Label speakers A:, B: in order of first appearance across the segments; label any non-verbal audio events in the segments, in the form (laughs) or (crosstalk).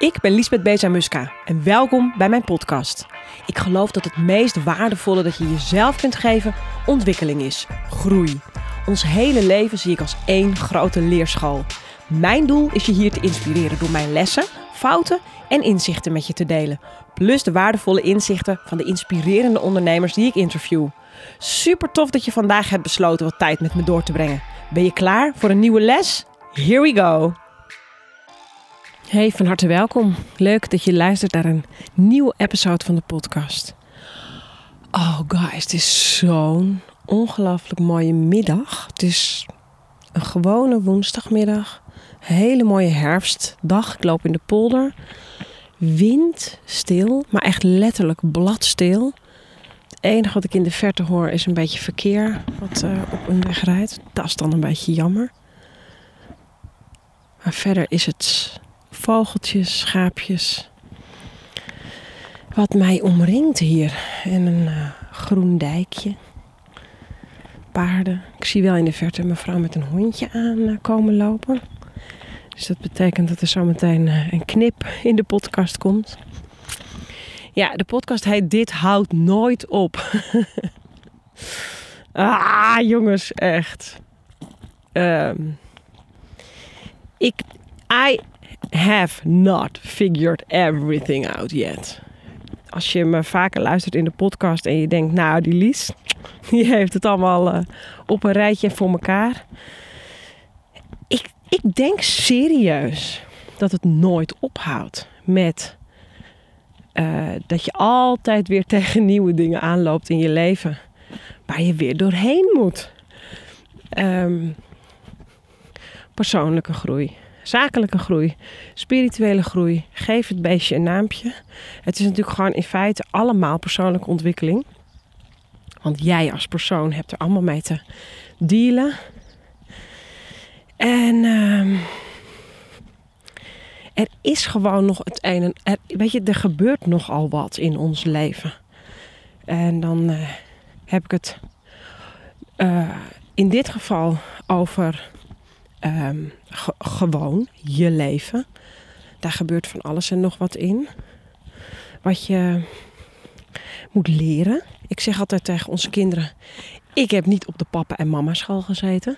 A: Ik ben Lisbeth Beza-Muska en welkom bij mijn podcast. Ik geloof dat het meest waardevolle dat je jezelf kunt geven ontwikkeling is, groei. Ons hele leven zie ik als één grote leerschool. Mijn doel is je hier te inspireren door mijn lessen, fouten en inzichten met je te delen. Plus de waardevolle inzichten van de inspirerende ondernemers die ik interview. Super tof dat je vandaag hebt besloten wat tijd met me door te brengen. Ben je klaar voor een nieuwe les? Here we go! Hey, van harte welkom. Leuk dat je luistert naar een nieuwe episode van de podcast. Oh guys, het is zo'n ongelooflijk mooie middag. Het is een gewone woensdagmiddag. Hele mooie herfstdag. Ik loop in de polder. Wind stil, maar echt letterlijk bladstil. Het enige wat ik in de verte hoor is een beetje verkeer wat uh, op een weg rijdt. Dat is dan een beetje jammer. Maar verder is het vogeltjes, schaapjes. Wat mij omringt hier. En een uh, groen dijkje. Paarden. Ik zie wel in de verte een mevrouw met een hondje aan uh, komen lopen. Dus dat betekent dat er zometeen uh, een knip in de podcast komt. Ja, de podcast heet Dit houdt nooit op. (laughs) ah, jongens, echt. Um, ik, I have not figured everything out yet. Als je me vaker luistert in de podcast en je denkt, nou die Lies, (laughs) die heeft het allemaal uh, op een rijtje voor elkaar. Ik, ik denk serieus dat het nooit ophoudt met uh, dat je altijd weer (laughs) tegen nieuwe dingen aanloopt in je leven. Waar je weer doorheen moet. Um, persoonlijke groei, zakelijke groei, spirituele groei. Geef het beestje een naampje. Het is natuurlijk gewoon in feite allemaal persoonlijke ontwikkeling. Want jij als persoon hebt er allemaal mee te dealen. En um, er is gewoon nog het een en weet je, er gebeurt nogal wat in ons leven. En dan uh, heb ik het uh, in dit geval over ge gewoon je leven. Daar gebeurt van alles en nog wat in. Wat je moet leren. Ik zeg altijd tegen onze kinderen: Ik heb niet op de papa- en mama school gezeten.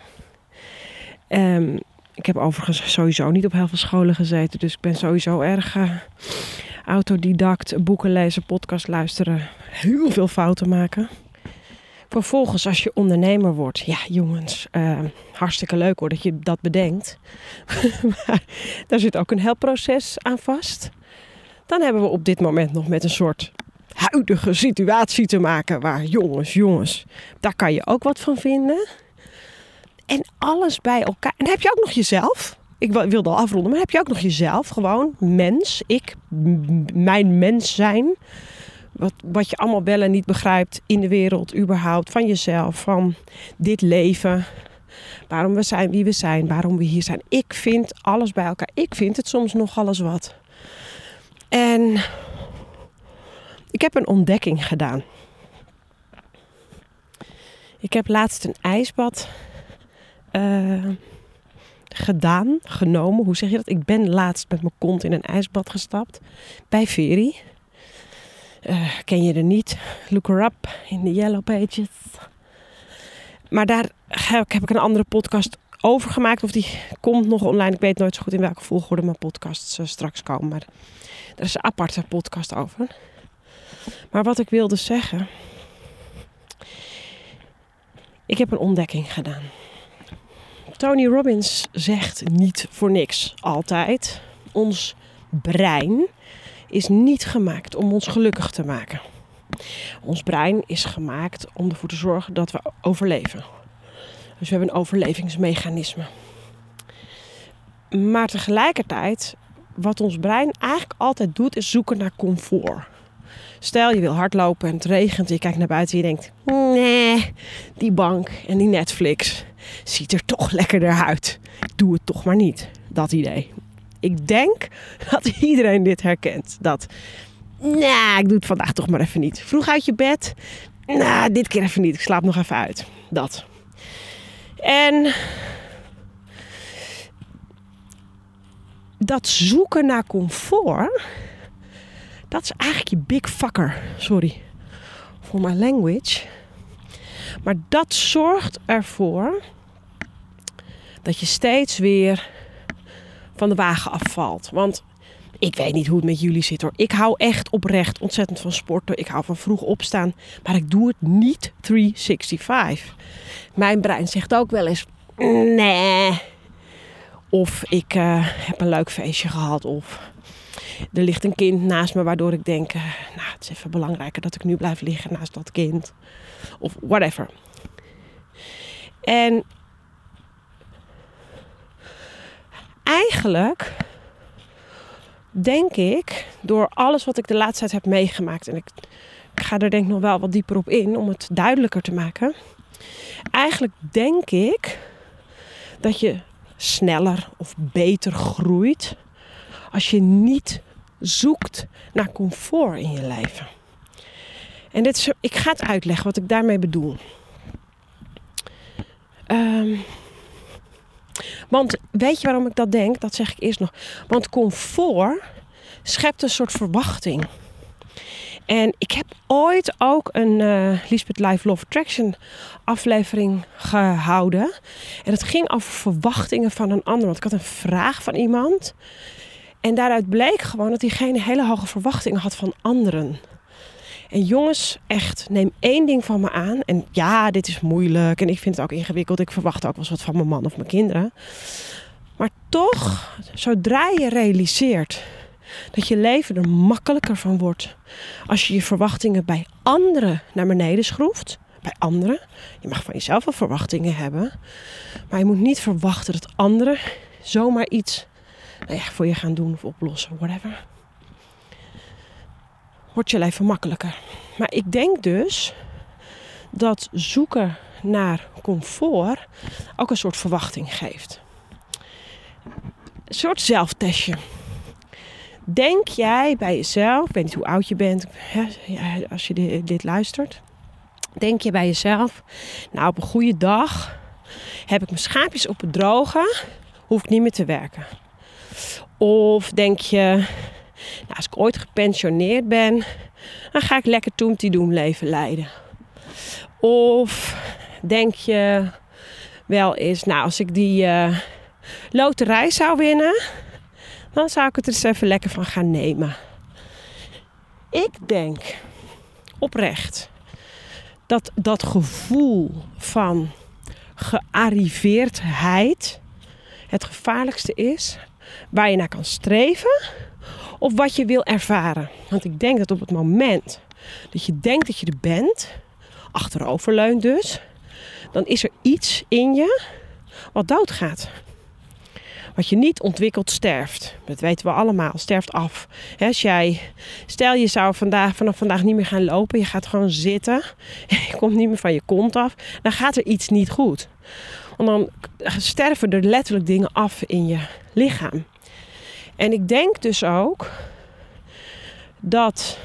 A: Um, ik heb overigens sowieso niet op heel veel scholen gezeten. Dus ik ben sowieso erg uh, autodidact. Boeken lezen, podcast luisteren. Heel veel fouten maken. Vervolgens, als je ondernemer wordt, ja jongens, uh, hartstikke leuk hoor dat je dat bedenkt. (laughs) maar daar zit ook een heel proces aan vast. Dan hebben we op dit moment nog met een soort huidige situatie te maken. Waar jongens, jongens, daar kan je ook wat van vinden. En alles bij elkaar. En heb je ook nog jezelf. Ik wilde al afronden, maar heb je ook nog jezelf. Gewoon mens, ik, mijn mens zijn. Wat, wat je allemaal wel en niet begrijpt in de wereld, überhaupt. Van jezelf, van dit leven. Waarom we zijn wie we zijn, waarom we hier zijn. Ik vind alles bij elkaar. Ik vind het soms nog alles wat. En ik heb een ontdekking gedaan. Ik heb laatst een ijsbad uh, gedaan, genomen. Hoe zeg je dat? Ik ben laatst met mijn kont in een ijsbad gestapt bij Veri. Uh, ken je er niet? Look her up in de Yellow Pages. Maar daar heb ik een andere podcast over gemaakt. Of die komt nog online. Ik weet nooit zo goed in welke volgorde mijn podcasts uh, straks komen. Maar er is een aparte podcast over. Maar wat ik wilde zeggen. Ik heb een ontdekking gedaan. Tony Robbins zegt niet voor niks altijd. Ons brein is niet gemaakt om ons gelukkig te maken. Ons brein is gemaakt om ervoor te zorgen dat we overleven. Dus we hebben een overlevingsmechanisme. Maar tegelijkertijd, wat ons brein eigenlijk altijd doet, is zoeken naar comfort. Stel je wil hardlopen en het regent en je kijkt naar buiten en je denkt: nee, die bank en die Netflix ziet er toch lekkerder uit. Doe het toch maar niet. Dat idee. Ik denk dat iedereen dit herkent. Dat, nou, ik doe het vandaag toch maar even niet. Vroeg uit je bed. Nou, dit keer even niet. Ik slaap nog even uit. Dat. En dat zoeken naar comfort, dat is eigenlijk je big fucker. Sorry voor mijn language. Maar dat zorgt ervoor dat je steeds weer van de wagen afvalt. Want ik weet niet hoe het met jullie zit hoor. Ik hou echt oprecht ontzettend van sporten. Ik hou van vroeg opstaan. Maar ik doe het niet 365. Mijn brein zegt ook wel eens: nee. Of ik uh, heb een leuk feestje gehad. Of er ligt een kind naast me waardoor ik denk: uh, nou, het is even belangrijker dat ik nu blijf liggen naast dat kind. Of whatever. En eigenlijk denk ik, door alles wat ik de laatste tijd heb meegemaakt, en ik, ga er denk ik nog wel wat dieper op in om het duidelijker te maken. Eigenlijk denk ik dat je sneller of beter groeit als je niet zoekt naar comfort in je leven. En dit is, ik ga het uitleggen wat ik daarmee bedoel. Um, want weet je waarom ik dat denk? Dat zeg ik eerst nog. Want comfort schept een soort verwachting. En ik heb ooit ook een uh, Lisbeth Life Love Attraction aflevering gehouden. En het ging over verwachtingen van een ander. Want ik had een vraag van iemand. En daaruit bleek gewoon dat diegene hele hoge verwachtingen had van anderen. En jongens, echt, neem één ding van me aan. En ja, dit is moeilijk en ik vind het ook ingewikkeld. Ik verwacht ook wel eens wat van mijn man of mijn kinderen. Maar toch, zodra je realiseert dat je leven er makkelijker van wordt als je je verwachtingen bij anderen naar beneden schroeft. Bij anderen. Je mag van jezelf wel verwachtingen hebben. Maar je moet niet verwachten dat anderen zomaar iets nou ja, voor je gaan doen of oplossen, whatever wordt je leven makkelijker. Maar ik denk dus dat zoeken naar comfort ook een soort verwachting geeft. Een soort zelftestje. Denk jij bij jezelf, ik weet niet hoe oud je bent als je dit luistert. Denk je bij jezelf, nou op een goede dag heb ik mijn schaapjes op het droge, hoef ik niet meer te werken. Of denk je, nou, als ik ooit gepensioneerd ben, dan ga ik lekker toemtie doen leven leiden. Of denk je wel eens, nou, als ik die uh, loterij zou winnen, dan zou ik het er eens even lekker van gaan nemen. Ik denk oprecht dat dat gevoel van gearriveerdheid het gevaarlijkste is waar je naar kan streven of wat je wil ervaren. Want ik denk dat op het moment dat je denkt dat je er bent, achteroverleunt dus, dan is er iets in je wat doodgaat. Wat je niet ontwikkelt, sterft. Dat weten we allemaal, sterft af. als jij, stel je zou vandaag, vanaf vandaag niet meer gaan lopen, je gaat gewoon zitten, (laughs) je komt niet meer van je kont af, dan gaat er iets niet goed. Want dan sterven er letterlijk dingen af in je lichaam. En ik denk dus ook dat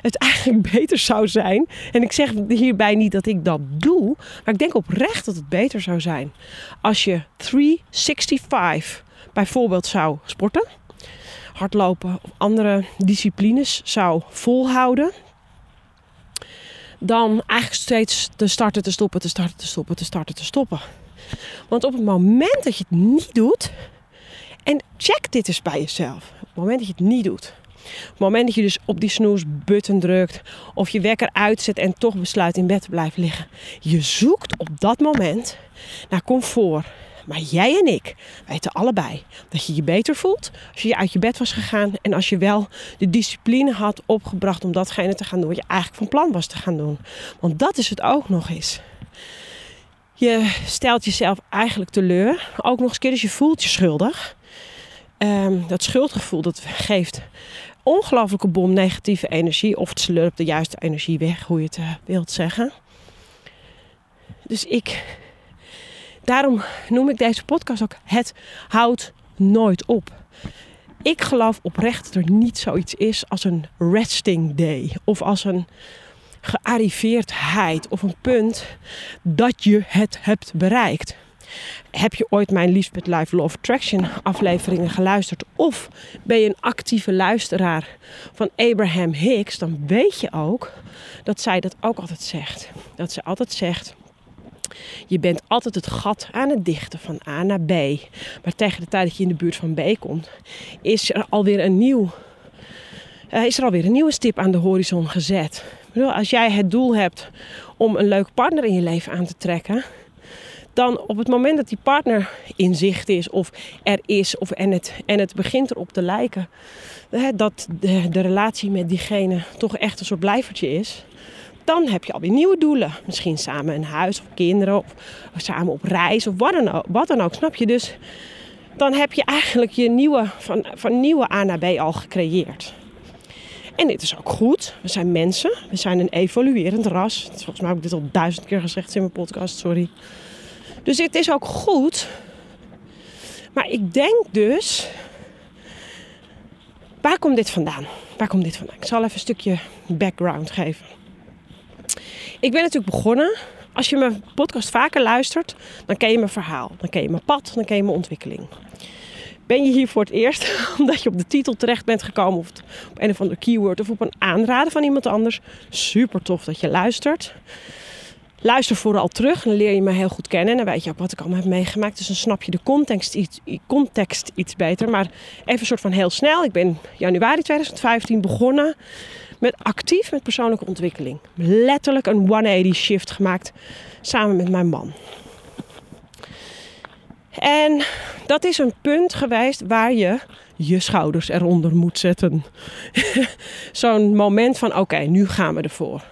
A: het eigenlijk (laughs) beter zou zijn. En ik zeg hierbij niet dat ik dat doe, maar ik denk oprecht dat het beter zou zijn als je 365 bijvoorbeeld zou sporten, hardlopen of andere disciplines zou volhouden. Dan eigenlijk steeds te starten, te stoppen, te starten, te stoppen, te starten, te stoppen. Want op het moment dat je het niet doet, en check dit eens bij jezelf. Op het moment dat je het niet doet. Op het moment dat je dus op die snoes-button drukt. Of je wekker uitzet en toch besluit in bed te blijven liggen. Je zoekt op dat moment naar comfort. Maar jij en ik weten allebei dat je je beter voelt als je uit je bed was gegaan. En als je wel de discipline had opgebracht om datgene te gaan doen wat je eigenlijk van plan was te gaan doen. Want dat is het ook nog eens. Je stelt jezelf eigenlijk teleur. Ook nog eens keer, dus je voelt je schuldig. Um, dat schuldgevoel dat geeft ongelooflijke bom negatieve energie. Of het slurpt de juiste energie weg, hoe je het uh, wilt zeggen. Dus ik, daarom noem ik deze podcast ook Het houdt nooit op. Ik geloof oprecht dat er niet zoiets is als een resting day. Of als een gearriveerdheid of een punt dat je het hebt bereikt. Heb je ooit mijn Liefst Life Law of Attraction afleveringen geluisterd? Of ben je een actieve luisteraar van Abraham Hicks? Dan weet je ook dat zij dat ook altijd zegt. Dat ze altijd zegt... Je bent altijd het gat aan het dichten van A naar B. Maar tegen de tijd dat je in de buurt van B komt, is er alweer een nieuw uh, is er alweer een nieuwe stip aan de horizon gezet. Bedoel, als jij het doel hebt om een leuk partner in je leven aan te trekken, dan op het moment dat die partner in zicht is of er is of en, het, en het begint erop te lijken hè, dat de, de relatie met diegene toch echt een soort blijvertje is, dan heb je alweer nieuwe doelen. Misschien samen een huis of kinderen of, samen op reis of wat dan, ook, wat dan ook, snap je? Dus dan heb je eigenlijk je nieuwe, van, van nieuwe A naar B al gecreëerd. En dit is ook goed. We zijn mensen. We zijn een evoluerend ras. Volgens mij heb ik dit al duizend keer gezegd in mijn podcast, sorry. Dus het is ook goed. Maar ik denk dus. Waar komt dit vandaan? Waar komt dit vandaan? Ik zal even een stukje background geven. Ik ben natuurlijk begonnen. Als je mijn podcast vaker luistert, dan ken je mijn verhaal. Dan ken je mijn pad, dan ken je mijn ontwikkeling. Ben je hier voor het eerst (laughs) omdat je op de titel terecht bent gekomen of op een of ander keyword of op een aanraden van iemand anders? Super tof dat je luistert. Luister vooral terug, dan leer je me heel goed kennen en dan weet je ook wat ik allemaal heb meegemaakt. Dus dan snap je de context iets, context iets beter. Maar even een soort van heel snel. Ik ben januari 2015 begonnen met actief met persoonlijke ontwikkeling. Letterlijk een 180 shift gemaakt samen met mijn man. En dat is een punt geweest waar je je schouders eronder moet zetten. (laughs) Zo'n moment van oké, nu gaan we ervoor.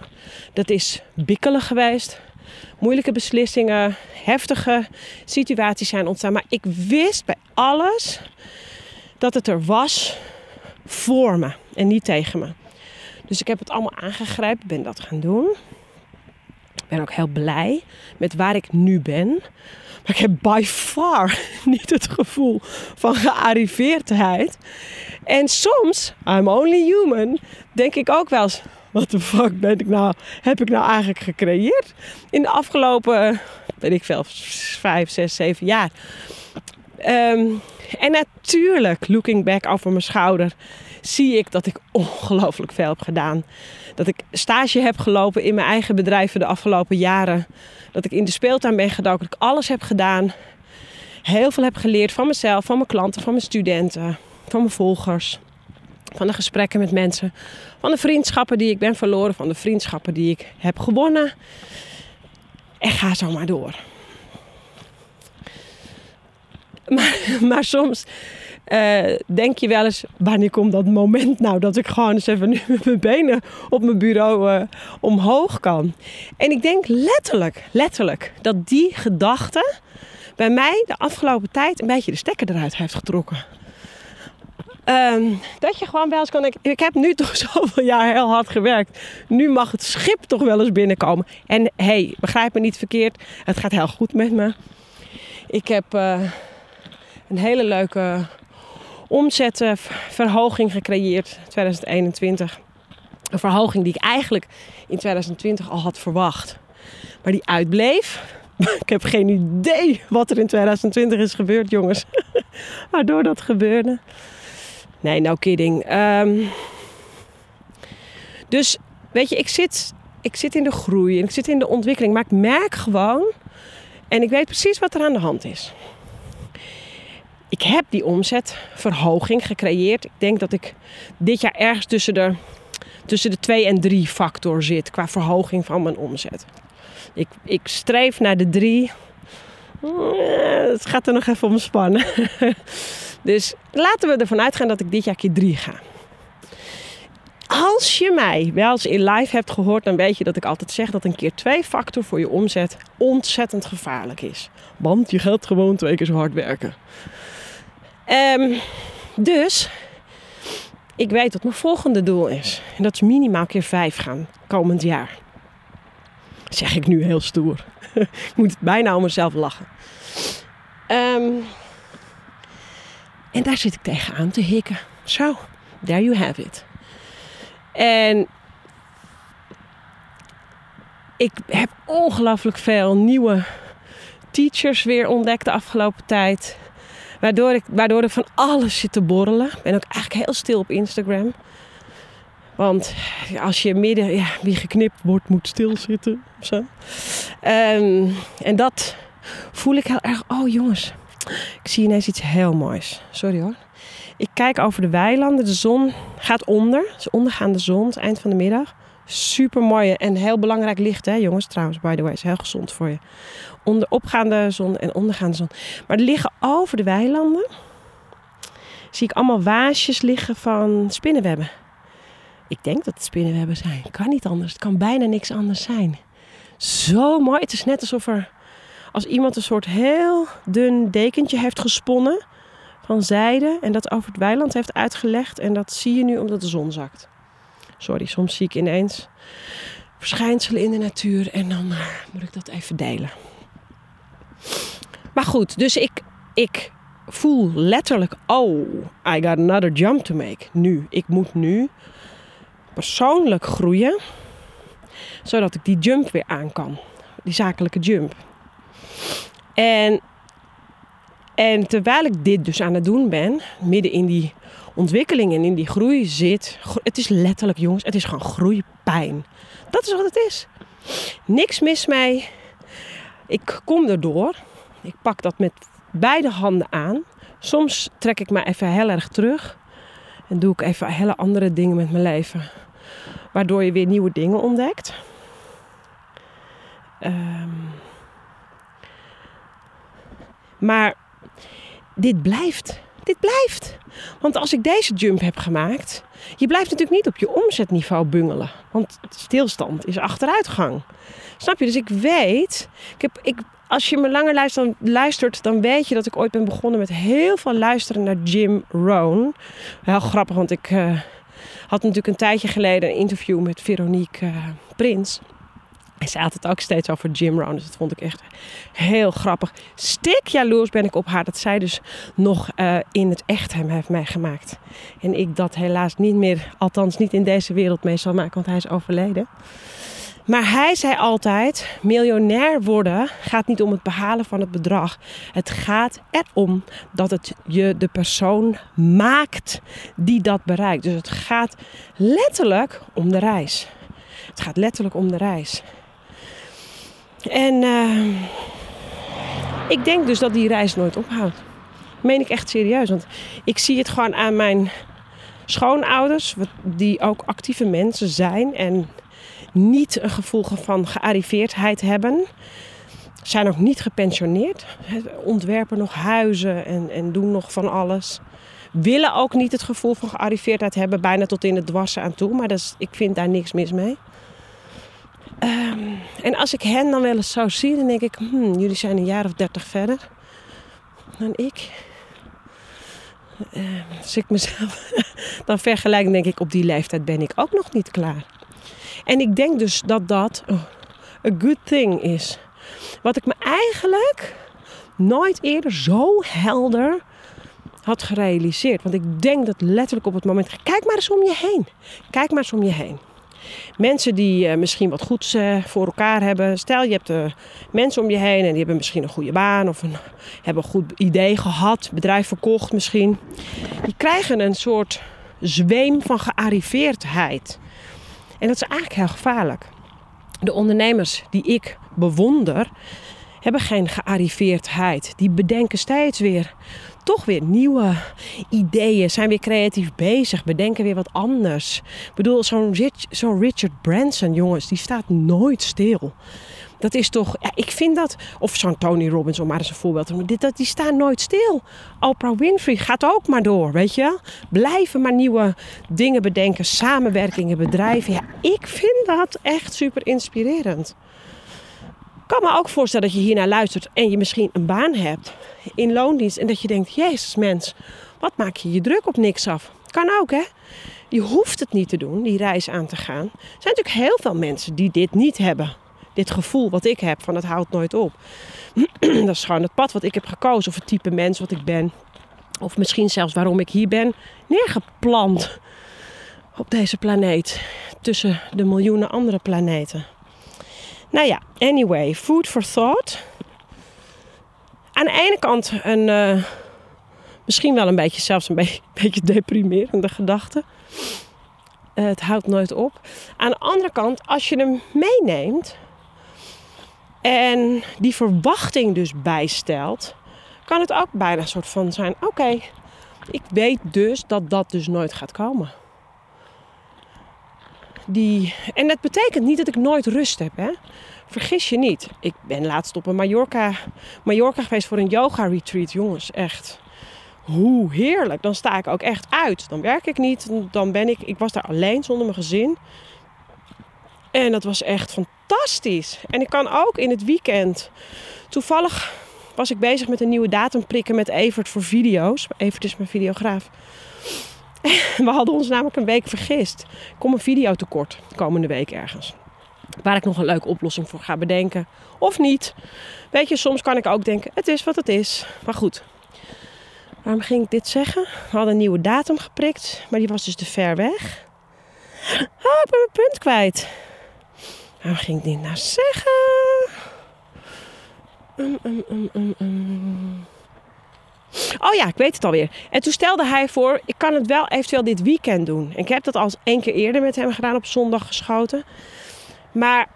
A: Dat is bikkelen geweest. Moeilijke beslissingen, heftige situaties zijn ontstaan. Maar ik wist bij alles dat het er was voor me en niet tegen me. Dus ik heb het allemaal aangegrepen, ben dat gaan doen. Ik ben ook heel blij met waar ik nu ben. Maar ik heb by far (laughs) niet het gevoel van gearriveerdheid. En soms, I'm only human, denk ik ook wel eens... Wat de fuck ben ik nou, heb ik nou eigenlijk gecreëerd? In de afgelopen, weet ik veel, vijf, zes, zeven jaar. Ehm, en natuurlijk, looking back over mijn schouder, zie ik dat ik ongelooflijk veel heb gedaan. Dat ik stage heb gelopen in mijn eigen bedrijven de afgelopen jaren. Dat ik in de speeltuin ben gedoken. Dat ik alles heb gedaan. Heel veel heb geleerd van mezelf, van mijn klanten, van mijn studenten, van mijn volgers. Van de gesprekken met mensen. Van de vriendschappen die ik ben verloren. Van de vriendschappen die ik heb gewonnen. En ga zo maar door. Maar, (laughs) maar soms uh, denk je wel eens, wanneer komt dat moment nou dat ik gewoon eens even nu (laughs) met mijn benen op mijn bureau uh, omhoog kan? En ik denk letterlijk, letterlijk, dat die gedachte bij mij de afgelopen tijd een beetje de stekker eruit heeft getrokken. Um, dat je gewoon wel eens kan. Ik, heb nu toch (laughs) zoveel jaar heel hard gewerkt. Nu mag het schip toch wel eens binnenkomen. En hey, begrijp me niet verkeerd. Het gaat heel goed met me. Ik heb uh, een hele leuke omzetverhoging gecreëerd 2021. Een verhoging die ik eigenlijk in 2020 al had verwacht. Maar die uitbleef. (laughs) Ik heb geen idee wat er in 2020 is gebeurd, jongens. (laughs) Waardoor dat gebeurde. Nee, no kidding. Um, dus weet je, ik zit, ik zit in de groei en ik zit in de ontwikkeling. Maar ik merk gewoon en ik weet precies wat er aan de hand is ik heb die omzetverhoging gecreëerd. Ik denk dat ik dit jaar ergens tussen de, tussen de 2 en 3 factor zit qua verhoging van mijn omzet. Ik, ik streef naar de 3. Het gaat er nog even om spannen. (laughs) Dus laten we ervan uitgaan dat ik dit jaar keer 3 ga. Als je mij wel eens in live hebt gehoord, dan weet je dat ik altijd zeg dat een keer 2 factor voor je omzet ontzettend gevaarlijk is. Want je gaat gewoon twee keer zo hard werken. Um, dus ik weet wat mijn volgende doel is. En dat is minimaal keer vijf gaan komend jaar. Zeg ik nu heel stoer. (laughs) ik moet bijna om mezelf lachen. Um, en daar zit ik tegenaan te hikken. Zo, there you have it. En ik heb ongelooflijk veel nieuwe teachers weer ontdekt de afgelopen tijd. Waardoor ik, waardoor ik van alles zit te borrelen. Ik ben ook eigenlijk heel stil op Instagram. Want als je midden, ja, wie geknipt wordt, moet stilzitten. Of zo. Ehm, en dat voel ik heel erg. Oh jongens, ik zie ineens iets heel moois. Sorry hoor. Ik kijk over de weilanden. De zon gaat onder. Het is ondergaande zon, het eind van de middag. Super mooie en heel belangrijk licht, hè, jongens. Trouwens, by the way, is heel gezond voor je. Onder opgaande zon en ondergaande zon. Maar er liggen over de weilanden. Zie ik allemaal waasjes liggen van spinnenwebben. Ik denk dat het spinnenwebben zijn. Kan niet anders. Het kan bijna niks anders zijn. Zo mooi. Het is net alsof er als iemand een soort heel dun dekentje heeft gesponnen van zijde en dat over het weiland heeft uitgelegd. En dat zie je nu omdat de zon zakt. Sorry, soms zie ik ineens verschijnselen in de natuur en dan eh, moet ik dat even delen. Maar goed, dus ik, ik voel letterlijk, oh, I got another jump to make. Nu, ik moet nu persoonlijk groeien, zodat ik die jump weer aan kan. Die zakelijke jump. En, en terwijl ik dit dus aan het doen ben, midden in die ontwikkeling en in die groei zit. Het is letterlijk, jongens, het is gewoon groeipijn. Dat is wat het is. Niks mis mee. Ik kom erdoor. Ik pak dat met beide handen aan. Soms trek ik me even heel erg terug. En doe ik even hele andere dingen met mijn leven. Waardoor je weer nieuwe dingen ontdekt. Um, maar dit blijft. Dit blijft. Want als ik deze jump heb gemaakt, je blijft natuurlijk niet op je omzetniveau bungelen. Want stilstand is achteruitgang. Snap je? Dus ik weet, ik heb, ik, als je me langer luistert, dan weet je dat ik ooit ben begonnen met heel veel luisteren naar Jim Rohn. Heel grappig, want ik uh, had natuurlijk een tijdje geleden een interview met Veronique uh, Prins. En ze had het ook steeds over Jim Rohn. Dus dat vond ik echt heel grappig. Stik jaloers ben ik op haar dat zij dus nog uh, in het echt hem heeft meegemaakt. En ik dat helaas niet meer, althans niet in deze wereld mee zal maken, want hij is overleden. Maar hij zei altijd: miljonair worden gaat niet om het behalen van het bedrag. Het gaat erom dat het je de persoon maakt die dat bereikt. Dus het gaat letterlijk om de reis. Het gaat letterlijk om de reis. En uh, ik denk dus dat die reis nooit ophoudt. Meen ik echt serieus. Want ik zie het gewoon aan mijn schoonouders, die ook actieve mensen zijn en niet een gevoel van gearriveerdheid hebben. Zijn ook niet gepensioneerd. Ontwerpen nog huizen en, en doen nog van alles. Willen ook niet het gevoel van gearriveerdheid hebben, bijna tot in het dwarsen aan toe. Maar dat is, ik vind daar niks mis mee. Um, en als ik hen dan wel eens zou zien, dan denk ik, hmm, jullie zijn een jaar of dertig verder dan ik. Uh, als ik mezelf (laughs) dan vergelijk, denk ik, op die leeftijd ben ik ook nog niet klaar. En ik denk dus dat dat oh, een good thing is. Wat ik me eigenlijk nooit eerder zo helder had gerealiseerd. Want ik denk dat letterlijk op het moment. Kijk maar eens om je heen. Kijk maar eens om je heen. Mensen die uh, misschien wat goeds uh, voor elkaar hebben. Stel je hebt mensen om je heen en die hebben misschien een goede baan of een, hebben een goed idee gehad, bedrijf verkocht misschien. Die krijgen een soort zweem van gearriveerdheid. En dat is eigenlijk heel gevaarlijk. De ondernemers die ik bewonder, hebben geen gearriveerdheid. Die bedenken steeds weer toch weer nieuwe ideeën, zijn weer creatief bezig, bedenken weer wat anders. Ik bedoel, zo'n zo Richard Branson, jongens, die staat nooit stil. Dat is toch, ja, ik vind dat, of zo'n Tony Robbins, om maar eens een voorbeeld te noemen, dat, die staan nooit stil. Oprah Winfrey gaat ook maar door, weet je. Blijven maar nieuwe dingen bedenken, samenwerkingen, bedrijven. Ja, ik vind dat echt super inspirerend kan me ook voorstellen dat je hiernaar luistert en je misschien een baan hebt in loondienst. En dat je denkt, jezus mens, wat maak je je druk op niks af? Kan ook hè. Je hoeft het niet te doen, die reis aan te gaan. Er zijn natuurlijk heel veel mensen die dit niet hebben. Dit gevoel wat ik heb van het houdt nooit op. (clears throat) dat is gewoon het pad wat ik heb gekozen. Of het type mens wat ik ben. Of misschien zelfs waarom ik hier ben. Neergeplant op deze planeet. Tussen de miljoenen andere planeten. Nou ja, anyway, food for thought. aan de ene kant een, uh, misschien wel een beetje, zelfs een beetje, (laughs) beetje deprimerende gedachte. Uh, het houdt nooit op. Aan de andere kant, als je hem meeneemt en die verwachting dus bijstelt, kan het ook bijna een soort van zijn: oké, ik weet dus dat dat dus nooit gaat komen. Die, en dat betekent niet dat ik nooit rust heb. Hè? Vergis je niet. Ik ben laatst op een Mallorca, Mallorca geweest voor een yoga retreat. Jongens, echt. Hoe heerlijk. Dan sta ik ook echt uit. Dan werk ik niet. Dan ben ik. Ik was daar alleen zonder mijn gezin. En dat was echt fantastisch. En ik kan ook in het weekend. Toevallig was ik bezig met een nieuwe datum prikken met Evert voor video's. Evert is mijn videograaf. (laughs) We hadden ons namelijk een week vergist. Kom een video tekort komende week ergens. Waar ik nog een leuke oplossing voor ga bedenken. Of niet. Weet je, soms kan ik ook denken, het is wat het is. Maar goed. Waarom ging ik dit zeggen? We hadden een nieuwe datum geprikt. Maar die was dus te ver weg. Ah, ik punt kwijt. Waarom ging ik dit nou zeggen? Um, um, um, Oh ja, ik weet het alweer. En toen stelde hij voor, ik kan het wel eventueel dit weekend doen. En ik heb dat al één keer eerder met hem gedaan, op zondag geschoten. Maar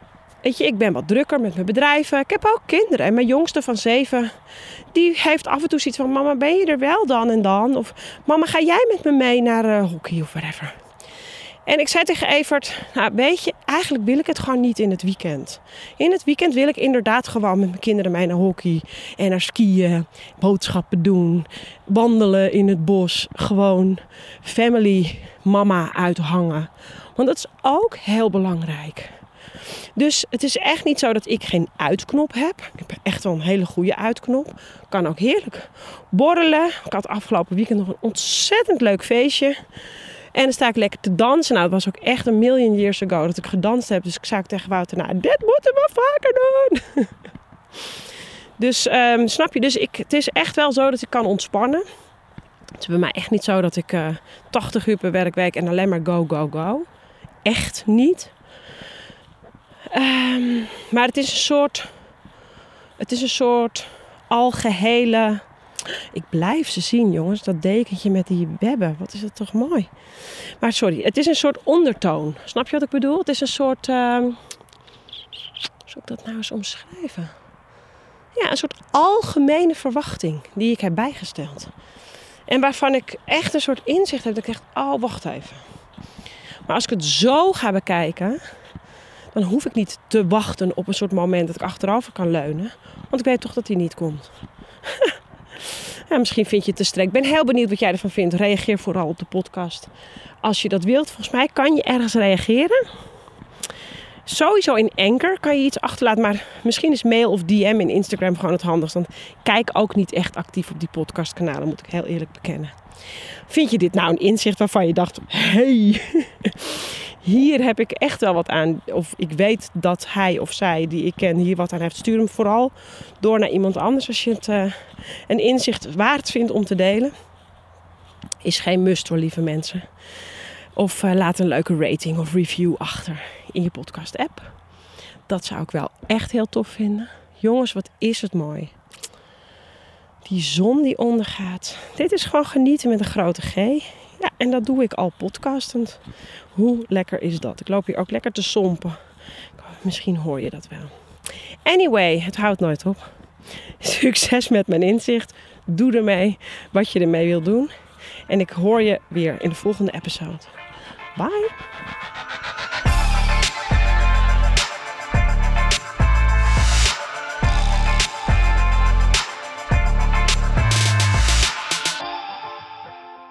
A: weet je, ik ben wat drukker met mijn bedrijven. Ik heb ook kinderen. En mijn jongste van zeven, die heeft af en toe zoiets van... Mama, ben je er wel dan en dan? Of mama, ga jij met me mee naar uh, hockey of whatever? En ik zei tegen Evert, nou weet je, eigenlijk wil ik het gewoon niet in het weekend. In het weekend wil ik inderdaad gewoon met mijn kinderen mee naar hockey en naar skiën, boodschappen doen, wandelen in het bos, gewoon family mama uithangen. Want dat is ook heel belangrijk. Dus het is echt niet zo dat ik geen uitknop heb. Ik heb echt wel een hele goede uitknop. Kan ook heerlijk borrelen. Ik had afgelopen weekend nog een ontzettend leuk feestje. En dan sta ik lekker te dansen. Nou, het was ook echt een million years ago dat ik gedanst heb. Dus ik zei tegen Wouter, nou, dit moeten we vaker doen. (laughs) dus um, snap je, dus ik, het is echt wel zo dat ik kan ontspannen. Het is bij mij echt niet zo dat ik uh, eh, 80 uur per werkweek en alleen maar go, go, go. Echt niet. Um, maar het is een soort. Het is een soort algehele ik blijf ze zien, jongens. Dat dekentje met die webben. Wat is dat toch mooi. Maar sorry, het is een soort ondertoon. Snap je wat ik bedoel? Het is een soort... Uh, hoe zou ik dat nou eens omschrijven? Ja, een soort algemene verwachting die ik heb bijgesteld. En waarvan ik echt een soort inzicht heb. Dat ik echt, oh, wacht even. Maar als ik het zo ga bekijken... Dan hoef ik niet te wachten op een soort moment dat ik achterover kan leunen. Want ik weet toch dat hij niet komt. (laughs) Ja, misschien vind je het te streng. Ik ben heel benieuwd wat jij ervan vindt. Reageer vooral op de podcast. Als je dat wilt, volgens mij kan je ergens reageren. Sowieso in Anchor kan je iets achterlaten. Maar misschien is mail of DM in Instagram gewoon het handigst. Want kijk ook niet echt actief op die podcastkanalen, moet ik heel eerlijk bekennen. Vind je dit nou een inzicht waarvan je dacht: hey, hier heb ik echt wel wat aan. Of ik weet dat hij of zij die ik ken hier wat aan heeft. Stuur hem vooral door naar iemand anders als je het uh, een inzicht waard vindt om te delen. Is geen must hoor, lieve mensen. Of uh, laat een leuke rating of review achter in je podcast app. Dat zou ik wel echt heel tof vinden. Jongens, wat is het mooi. Die zon die ondergaat. Dit is gewoon genieten met een grote G. Ja, en dat doe ik al podcastend. Hoe lekker is dat? Ik loop hier ook lekker te sompen. Misschien hoor je dat wel. Anyway, het houdt nooit op. (laughs) Succes met mijn inzicht. Doe ermee wat je ermee wil doen. En ik hoor je weer in de volgende episode. Bye!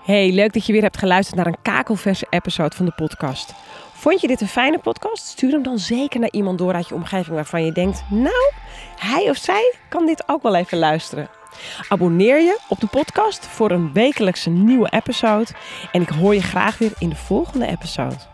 A: Hey, leuk dat je weer hebt geluisterd naar een kakelverse episode van de podcast. Vond je dit een fijne podcast? Stuur hem dan zeker naar iemand door uit je omgeving waarvan je denkt: Nou, hij of zij kan dit ook wel even luisteren. Abonneer je op de podcast voor een wekelijkse nieuwe episode. En ik hoor je graag weer in de volgende episode.